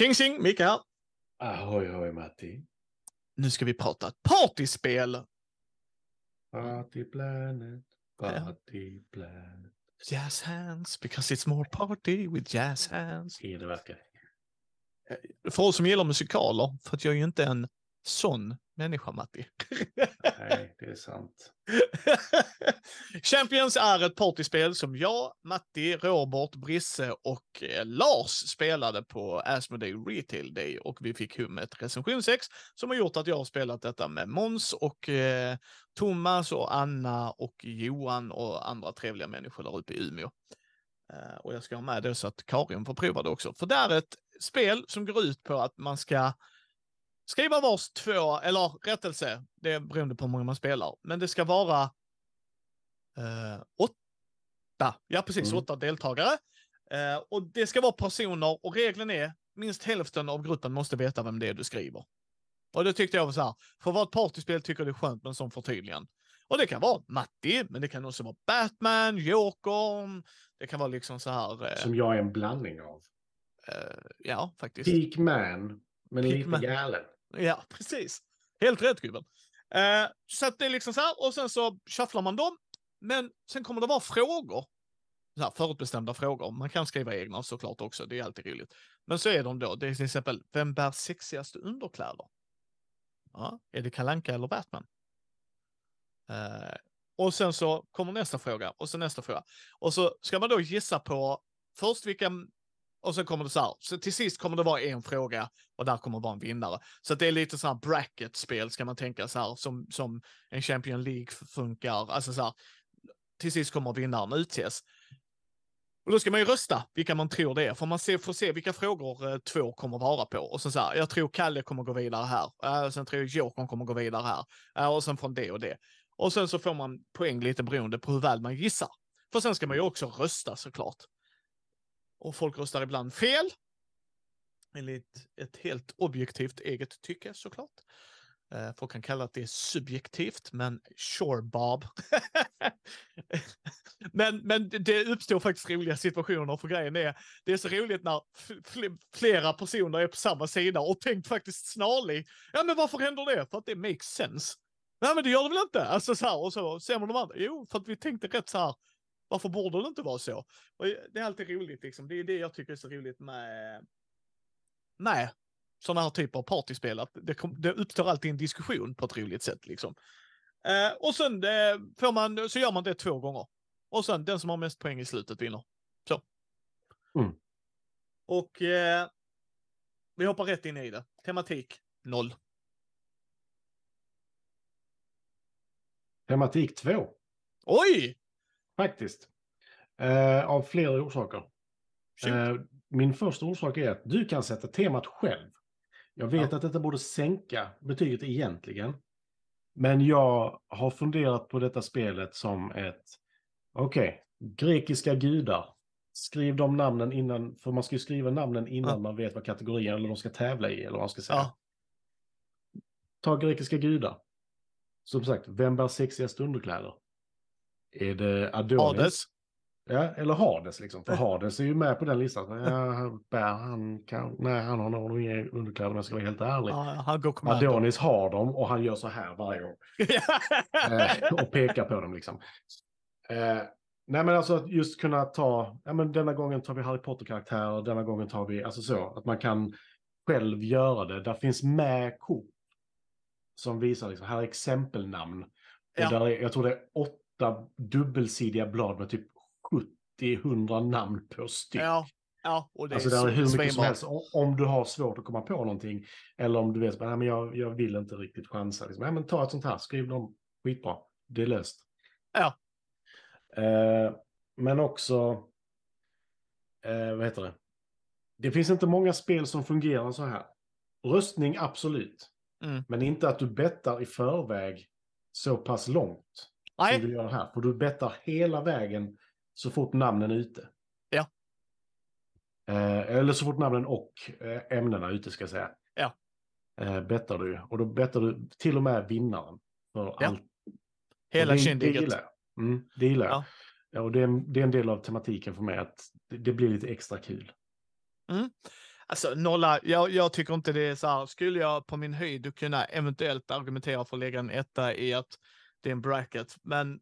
King Sing, Micke här. Ahoy, ahoy Matti. Nu ska vi prata partyspel. Party planet, party planet. Jazz hands, because it's more party with jazz hands. Verkar. För oss som gillar musikaler, för att jag är ju inte en sån människa, Matti. Nej, det är sant. Champions är ett partyspel som jag, Matti, Robert, Brisse och eh, Lars spelade på Asmodee Retail Day och vi fick hem ett recensionsex som har gjort att jag har spelat detta med Mons och eh, Thomas och Anna och Johan och andra trevliga människor där uppe i Umeå. Eh, och jag ska ha med det så att Karin får prova det också. För det är ett spel som går ut på att man ska skriva vars två, eller rättelse, det är beroende på hur många man spelar, men det ska vara eh, åtta, ja precis, Mm. åtta deltagare. Eh, och det ska vara personer, och regeln är minst hälften av gruppen måste veta vem det är du skriver. Och det tyckte jag var så här, för att vara ett partyspel tycker det är skönt med en sån förtydligande. Och det kan vara Matti, men det kan också vara Batman, Jokern, det kan vara liksom så här, eh, Som jag är en blandning av. eh, ja faktiskt. Peak man, men Peak lite man. galen. Ja, precis. Helt rätt gubben. Eh, så att det är liksom så här, och sen så shufflar man dem. Men sen kommer det vara frågor. Så här, förutbestämda frågor. Man kan skriva egna såklart också, det är alltid roligt. Men så är de då, det är till exempel, vem bär sexigaste underkläder? Ja, är det Kalanka eller Batman? Eh, och sen så kommer nästa fråga, och så nästa fråga. Och så ska man då gissa på först vilka, och sen kommer det så här, så till sist kommer det vara en fråga och där kommer vara en vinnare. Så att det är lite så här bracket-spel ska man tänka så här som, som en Champion League funkar. Alltså så här, till sist kommer vinnaren utses. Och då ska man ju rösta vilka man tror det är, för man ser, får se vilka frågor eh, två kommer vara på. Och så så här, jag tror Kalle kommer gå vidare här, eh, och sen tror jag Jokern kommer gå vidare här, eh, och sen från det och det. Och sen så får man poäng lite beroende på hur väl man gissar. För sen ska man ju också rösta såklart. Och folk röstar ibland fel. Enligt ett helt objektivt eget tycke såklart. Eh, Folk kan kalla det subjektivt, men sure Bob. men, men det uppstår faktiskt roliga situationer för grejen är, det är så roligt när fl- flera personer är på samma sida och tänkt faktiskt snarlig. Ja men varför händer det? För att det makes sense. Nej men det gör det väl inte? Alltså så här, och så ser man de andra. Jo, för att vi tänkte rätt så här. Varför borde det inte vara så? Och det är alltid roligt liksom. Det är det jag tycker är så roligt med, med sådana här typer av partyspel. Att det, kom, det uppstår alltid en diskussion på ett roligt sätt liksom. Eh, och sen eh, får man, så gör man det två gånger. Och sen den som har mest poäng i slutet vinner. Så. Mm. Och eh, vi hoppar rätt in i det. Tematik noll. Tematik 2, Oj! Faktiskt. Eh, av flera orsaker. Eh, min första orsak är att du kan sätta temat själv. Jag vet Ja. att detta borde sänka betyget egentligen. Men jag har funderat på detta spelet som ett, okej, grekiska gudar. Skriv de namnen innan, för man ska ju skriva namnen innan Ja. man vet vad kategorien eller de ska tävla i, eller vad man ska säga. Ja. Ta grekiska gudar. Som sagt, vem bär sexigast underkläder? Är det Adonis? Hades. Ja, eller Hades liksom. För Hades är ju med på den listan. Ja, han bär, han kan, nej, han har nog inga underkläder om jag ska vara helt ärlig. Ja, han går. Adonis har dem och han gör så här varje gång. Eh, och pekar på dem liksom. Eh, nej men alltså att just kunna ta, ja men denna gången tar vi Harry Potter-karaktärer, denna gången tar vi, alltså så, att man kan själv göra det. Där finns med kort som visar, liksom, här är exempelnamn. Och Ja. där är, jag tror det är åtta dubbelsidiga blad med typ 70-100 namn på styck. ja, ja, och det Alltså är det är hur mycket som svinbra. helst. Om du har svårt att komma på någonting. Eller om du vet, men jag, jag vill inte riktigt chansa. Liksom. Nej men ta ett sånt här, skriv dem skitbra. Det är löst. Ja. Eh, men också, eh, vad heter det? Det finns inte många spel som fungerar så här. Röstning, absolut. Mm. Men inte att du bettar i förväg så pass långt som Nej, du gör här. För du bettar hela vägen så fort namnen är ute. Ja. Eh, eller så fort namnen och eh, ämnena är ute ska jag säga. Ja. Eh, bettar du. Och då bettar du till och med vinnaren. För Ja. allt. hela jag. Mm, det gillar jag. Ja. Ja, och det är, en, det är en del av tematiken för mig att det, det blir lite extra kul. Alltså nolla, jag, jag tycker inte det är så här. Skulle jag på min höjd kunna eventuellt argumentera för att lägga en etta i att en bracket, men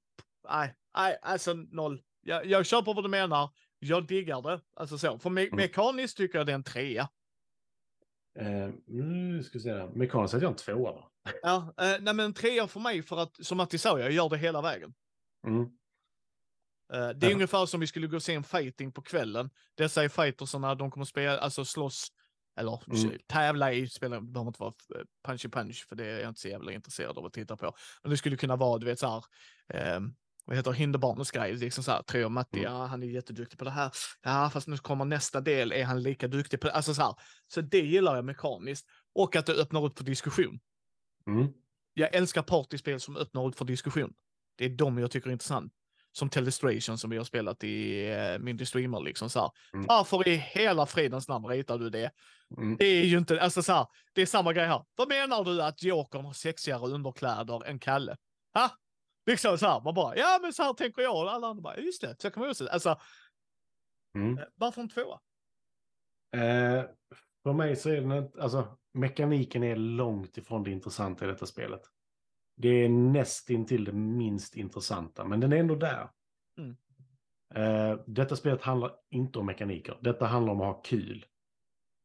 nej, nej, alltså noll. Jag, jag köper vad du menar. Jag diggar det. Alltså så, för me mm. mekaniskt tycker jag det är en trea. Eh, nu ska vi se, där. mekaniskt är jag en tvåa va? Ja, eh, nej men en trea för mig för att, som Matti sa, jag gör det hela vägen. Mm. Eh, det är ja. ungefär som vi skulle gå och se en fighting på kvällen. Dessa är fightersarna, de kommer spela, alltså slåss, eller mm. tävla i, spela, det behöver inte vara eh, punchy punch, för det är jag inte så jävla intresserad av att titta på. Men det skulle kunna vara, du vet så här, eh, vad heter Hinderbarnens grej, liksom så här, tror jag Matti, mm. ja han är jätteduktig på det här, ja fast nu kommer nästa del, är han lika duktig på det, alltså så här. Så det gillar jag mekaniskt, och att det öppnar upp för diskussion. Mm. Jag älskar partyspel som öppnar upp för diskussion. Det är de jag tycker är intressant. Som Telestration som vi har spelat i uh, Mindre Streamer. Liksom, så mm. Varför i hela fridens namn ritar du det? Mm. Det är ju inte, alltså så här, det är samma grej här. Vad menar du att Jokern har sexigare underkläder än Kalle? Ha? Liksom så här, man bara, ja men så här tänker jag och alla andra bara, just det, så kan man ju säga. Alltså, mm. Eh, varför en tvåa? Eh, för mig så är den, alltså mekaniken är långt ifrån det intressanta i detta spelet. Det är nästintill det minst intressanta, men den är ändå där. Mm. Uh, detta spelet handlar inte om mekaniker. Detta handlar om att ha kul.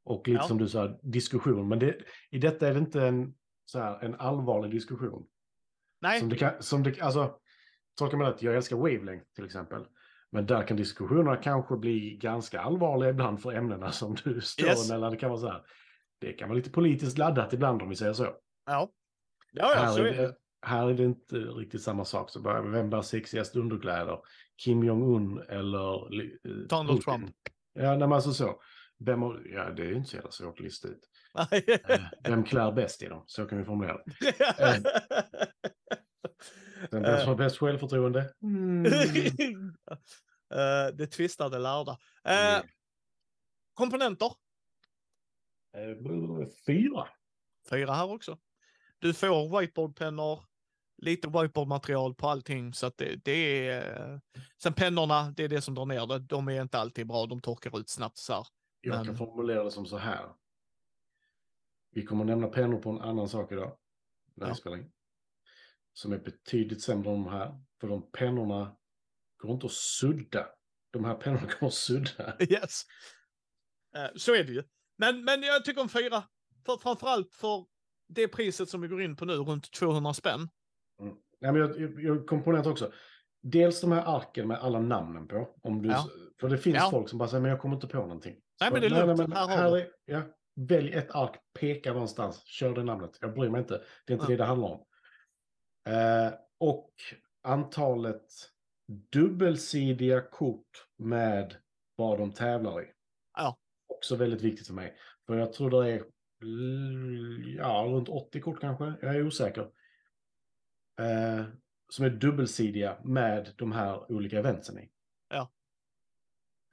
Och lite ja. som du sa, diskussion. Men det, i detta är det inte en, så här, en allvarlig diskussion. Nej. Som det kan, som det, alltså, tolka mig rätt, jag älskar wavelength till exempel. Men där kan diskussionerna kanske bli ganska allvarliga ibland för ämnena som du står yes. mellan. Det kan vara så här, det kan vara lite politiskt laddat ibland om vi säger så. Ja, ja, ja så är det. Här är det inte riktigt samma sak. Så bara, vem bär sexigast underkläder? Kim Jong-Un eller uh, Donald Putin? Trump? Ja, nej, alltså så. Vem har, ja, det är ju inte så jävla svårt att lista ut. Eh, vem klär bäst i dem? Så kan vi formulera det. Vem som har bäst självförtroende? Mm. det tvistade lärda. Uh, komponenter? Uh, fyra. Fyra här också. Du får whiteboardpennor, lite whiteboardmaterial på allting så att det, det är. Sen pennorna, det är det som drar ner det. De är inte alltid bra. De torkar ut snabbt så här. Jag Men... kan formulera det som så här. Vi kommer nämna pennor på en annan sak idag. Ja. spelar in. Som är betydligt sämre än de här. För de pennorna går inte att sudda. De här pennorna går att sudda. Yes. Uh, så är det ju. Men, men jag tycker om fyra. För, framförallt för det priset som vi går in på nu, runt 200 spänn. Mm. Ja, men jag, jag, kom på det också. Dels de här arken med alla namnen på. Om du, ja. För det finns ja. folk som bara säger, men jag kommer inte på någonting. Nej, men det är lugnt. Nej, men, här, här är, ja, välj ett ark, peka någonstans, kör det namnet. Jag bryr mig inte. Det är inte ja. det det handlar om. Eh, och antalet dubbelsidiga kort med vad de tävlar i. Ja. Också väldigt viktigt för mig. För jag tror det är ja, runt 80 kort kanske. Jag är osäker. Eh, som är dubbelsidiga med de här olika eventsen i. Ja.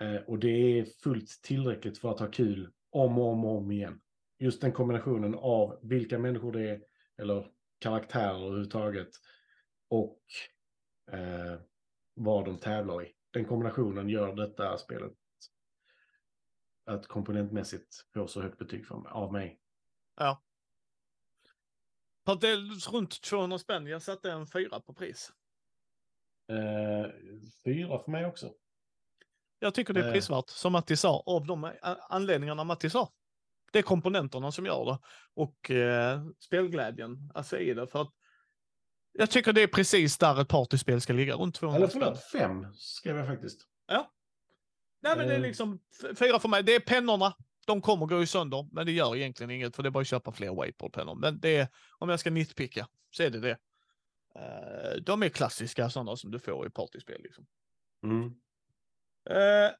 Eh, och det är fullt tillräckligt för att ha kul om och om och om igen. Just den kombinationen av vilka människor det är, eller karaktärer överhuvudtaget, och eh, vad de tävlar i. Den kombinationen gör detta spelet att komponentmässigt få så högt betyg för, av mig. Ja. Det är runt 200 spänn. Jag satte en fyra på pris. Eh, fyra för mig också. Jag tycker det är eh. prisvärt, som Matti sa, av de anledningarna Matti sa. Det är komponenterna som gör det och eh, spelglädjen alltså i det. För att jag tycker det är precis där ett partyspel ska ligga, runt 200 Eller förlåt, fem skrev jag faktiskt. Ja. Nej men det är eh. liksom fyra för mig. Det är pennorna, de kommer gå sönder, men det gör egentligen inget för det är bara att köpa fler whiteboardpennor. Men det är, om jag ska nitpicka, så är det det. Uh, de är klassiska sådana som du får i partyspel. Liksom. Mm. Uh,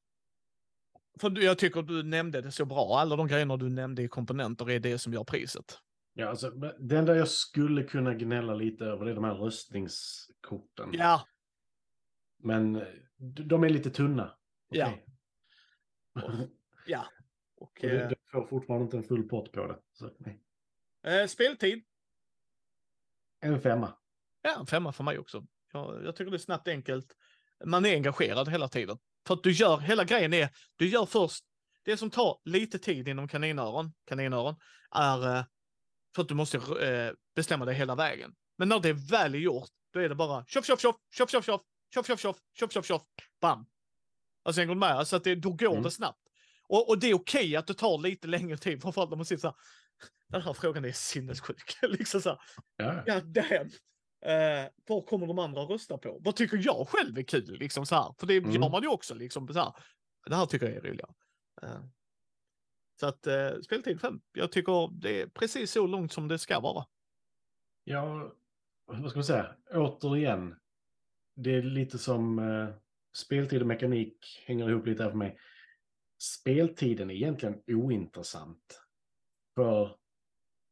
för jag tycker du nämnde det så bra. Alla de grejerna du nämnde i komponenter är det som gör priset. Ja, alltså, det enda jag skulle kunna gnälla lite över det är de här röstningskorten. Ja. Men de är lite tunna. Okay. Ja. ja. Och, det, det, får fortfarande inte en full pott på det. Så. Eh, speltid? En femma. Ja, en femma för mig också. Jag, jag tycker det är snabbt enkelt. Man är engagerad hela tiden. För att du gör, hela grejen är, du gör först, det som tar lite tid inom kaninöron, kaninöron är eh, för att du måste eh, bestämma dig hela vägen. Men när det väl är gjort, då är det bara tjoff, tjoff, tjoff, tjoff, tjoff, tjoff, tjoff, tjoff, tjoff, tjoff, tjoff, bam. Alltså en gång med, alltså att det, då går Mm. det snabbt. Och, och det är okej att det tar lite längre tid, framförallt när man sitter så här, den här frågan är sinnessjuk. liksom så här, Ja. God damn. Eh, vad kommer de andra att rösta på? Vad tycker jag själv är kul? Liksom så här. För det Mm. gör man ju också. Liksom, så här. Det här tycker jag är roligare. Eh, så att eh, speltid 5. Jag tycker det är precis så långt som det ska vara. Ja, vad ska man säga? Återigen, det är lite som eh, speltid och mekanik hänger ihop lite här för mig. Speltiden är egentligen ointressant. För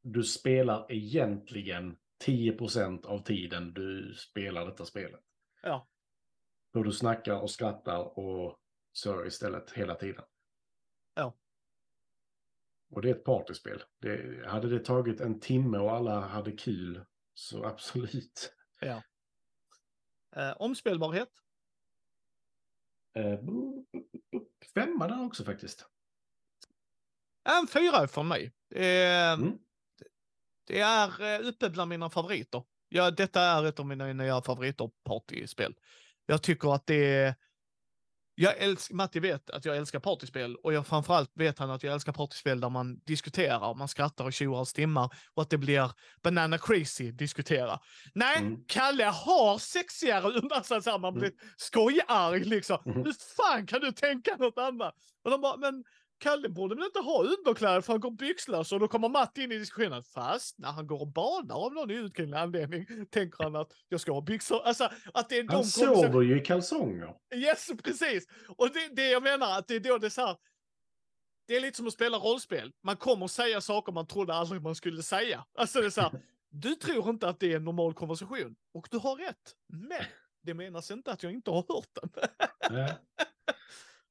du spelar egentligen 10% av tiden du spelar detta spelet. Ja. För du snackar och skrattar och så istället hela tiden. Ja. Och det är ett partyspel. Det, hade det tagit en timme och alla hade kul så absolut. Eh, omspelbarhet. Eh, femma där också faktiskt. En fyra från mig. Eh, Mm. Det är eh, uppe bland mina favoriter. Ja, detta är ett av mina nya favoriter partyspel. Jag tycker att det. Jag älskar, Matti vet att jag älskar partyspel och jag framförallt vet han att jag älskar partyspel där man diskuterar, man skrattar och tjoar och stimmar och att det blir banana crazy diskutera. Nej, Mm. Kalle har sexigare, alltså så här, man Mm. blir skojarg liksom. Mhm. Hur fan kan du tänka något annat? Och de bara, men Kalle borde väl inte ha underkläder för han går byxlös och då kommer Matti in i diskussionen. Fast när han går och badar av någon outgrundlig anledning tänker han att jag ska ha byxor. Alltså att det är Han sover ju i kalsonger. Yes, precis. Och det, det jag menar, att det är då det är så här. Det är lite som att spela rollspel. Man kommer säga saker man trodde aldrig man skulle säga. Alltså det är så här. Du tror inte att det är en normal konversation. Och du har rätt. Men det menas inte att jag inte har hört den.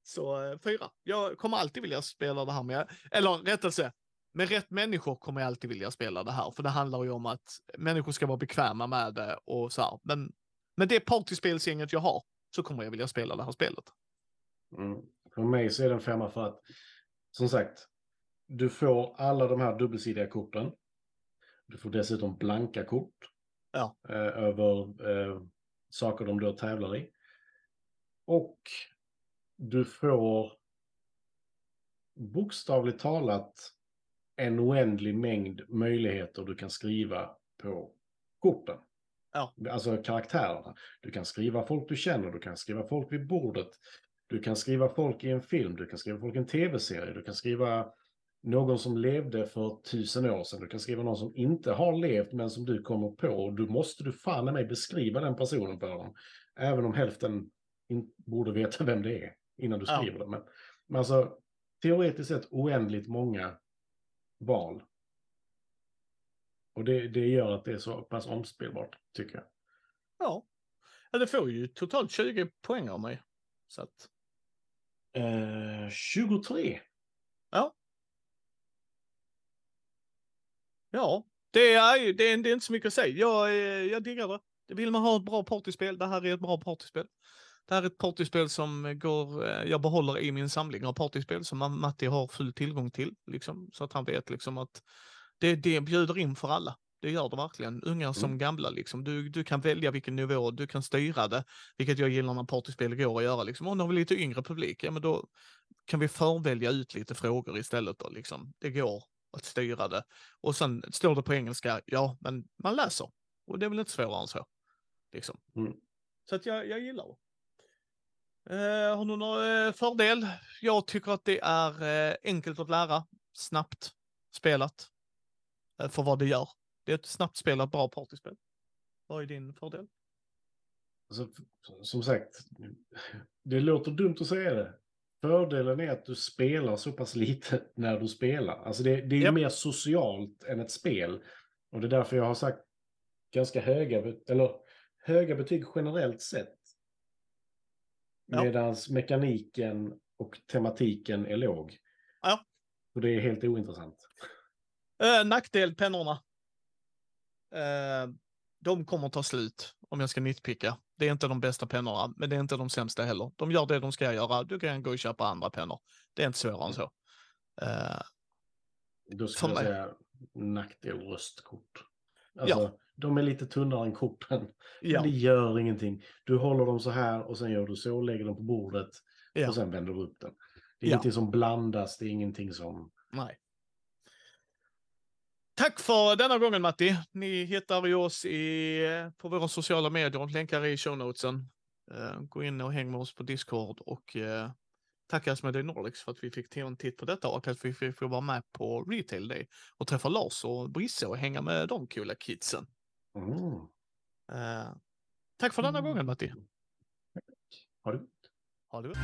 Så eh, fyra. Jag kommer alltid vilja spela det här med, eller rättelse, med rätt människor kommer jag alltid vilja spela det här. För det handlar ju om att människor ska vara bekväma med det och så här. Men med det partyspelsgänget jag har så kommer jag vilja spela det här spelet. Mm. För mig så är det en femma för att, som sagt, du får alla de här dubbelsidiga korten. Du får dessutom blanka kort. Ja. Eh, över eh, saker de då tävlar i. Och du får bokstavligt talat en oändlig mängd möjligheter du kan skriva på korten. Ja. Alltså karaktärerna. Du kan skriva folk du känner, du kan skriva folk vid bordet. Du kan skriva folk i en film, du kan skriva folk i en tv-serie, du kan skriva någon som levde för tusen år sedan, du kan skriva någon som inte har levt men som du kommer på. Och då måste du fan mig beskriva den personen för dem. Även om hälften borde veta vem det är innan du Ja. skriver det. Men, men alltså, teoretiskt sett oändligt många val. Och det, det gör att det är så pass omspelbart, tycker jag. Ja. ja, det får ju totalt 20 poäng av mig. Så att, Eh, 23. ja, det är, ju- det är, det är inte så mycket att säga. Jag, eh, jag diggar det. Vill man ha ett bra partyspel, det här är ett bra partyspel. Det här är ett partyspel som går, eh, jag behåller i min samling av partyspel som Ma- Matti har full tillgång till. Liksom, så att han vet liksom att det, det bjuder in för alla. Det gör det verkligen. Unga som gamla liksom. Du, du kan välja vilken nivå, du kan styra det. Vilket jag gillar när partyspel går att göra liksom. Och nu har vi lite yngre publik, ja men då kan vi förvälja ut lite frågor istället då liksom. Det går att styra det. Och sen står det på engelska, ja men man läser. Och det är väl inte svårare än så. Liksom. Mm. Så att jag, jag gillar det. Eh, har du någon eh, fördel? Jag tycker att det är eh, enkelt att lära, snabbt spelat. För vad det gör. Det är ett snabbt spelat bra partyspel. Vad är din fördel? Alltså, som sagt, det låter dumt att säga det. Fördelen är att du spelar så pass lite när du spelar. Alltså det, det är Japp. mer socialt än ett spel. Och det är därför jag har sagt ganska höga, eller höga betyg generellt sett. Ja. Medan mekaniken och tematiken är låg. Ja. Och det är helt ointressant. Eh, nackdel, pennorna. Eh, de kommer ta slut om jag ska nitpicka. Det är inte de bästa pennorna, men det är inte de sämsta heller. De gör det de ska göra. Du kan gå och köpa andra pennor. Det är inte svårare än så. Uh, Då skulle jag säga nackdel röstkort. Alltså, ja. De är lite tunnare än korten. Ja. Det gör ingenting. Du håller dem så här och sen gör du så, lägger dem på bordet ja. och sen vänder du upp den. Det är ja. ingenting som blandas, det är ingenting som... Nej. Tack för denna gången Matti. Ni hittar ju oss i, på våra sociala medier, länkar i show notesen. Uh, gå in och häng med oss på Discord och uh, tacka Asmodee Nordics för att vi fick ta en titt på detta och att vi fick vara med på Retail Day och träffa Lars och Brisse och hänga med de coola kidsen. Mm. Uh, tack för denna gången Matti. Ha det gott. Ha det gott.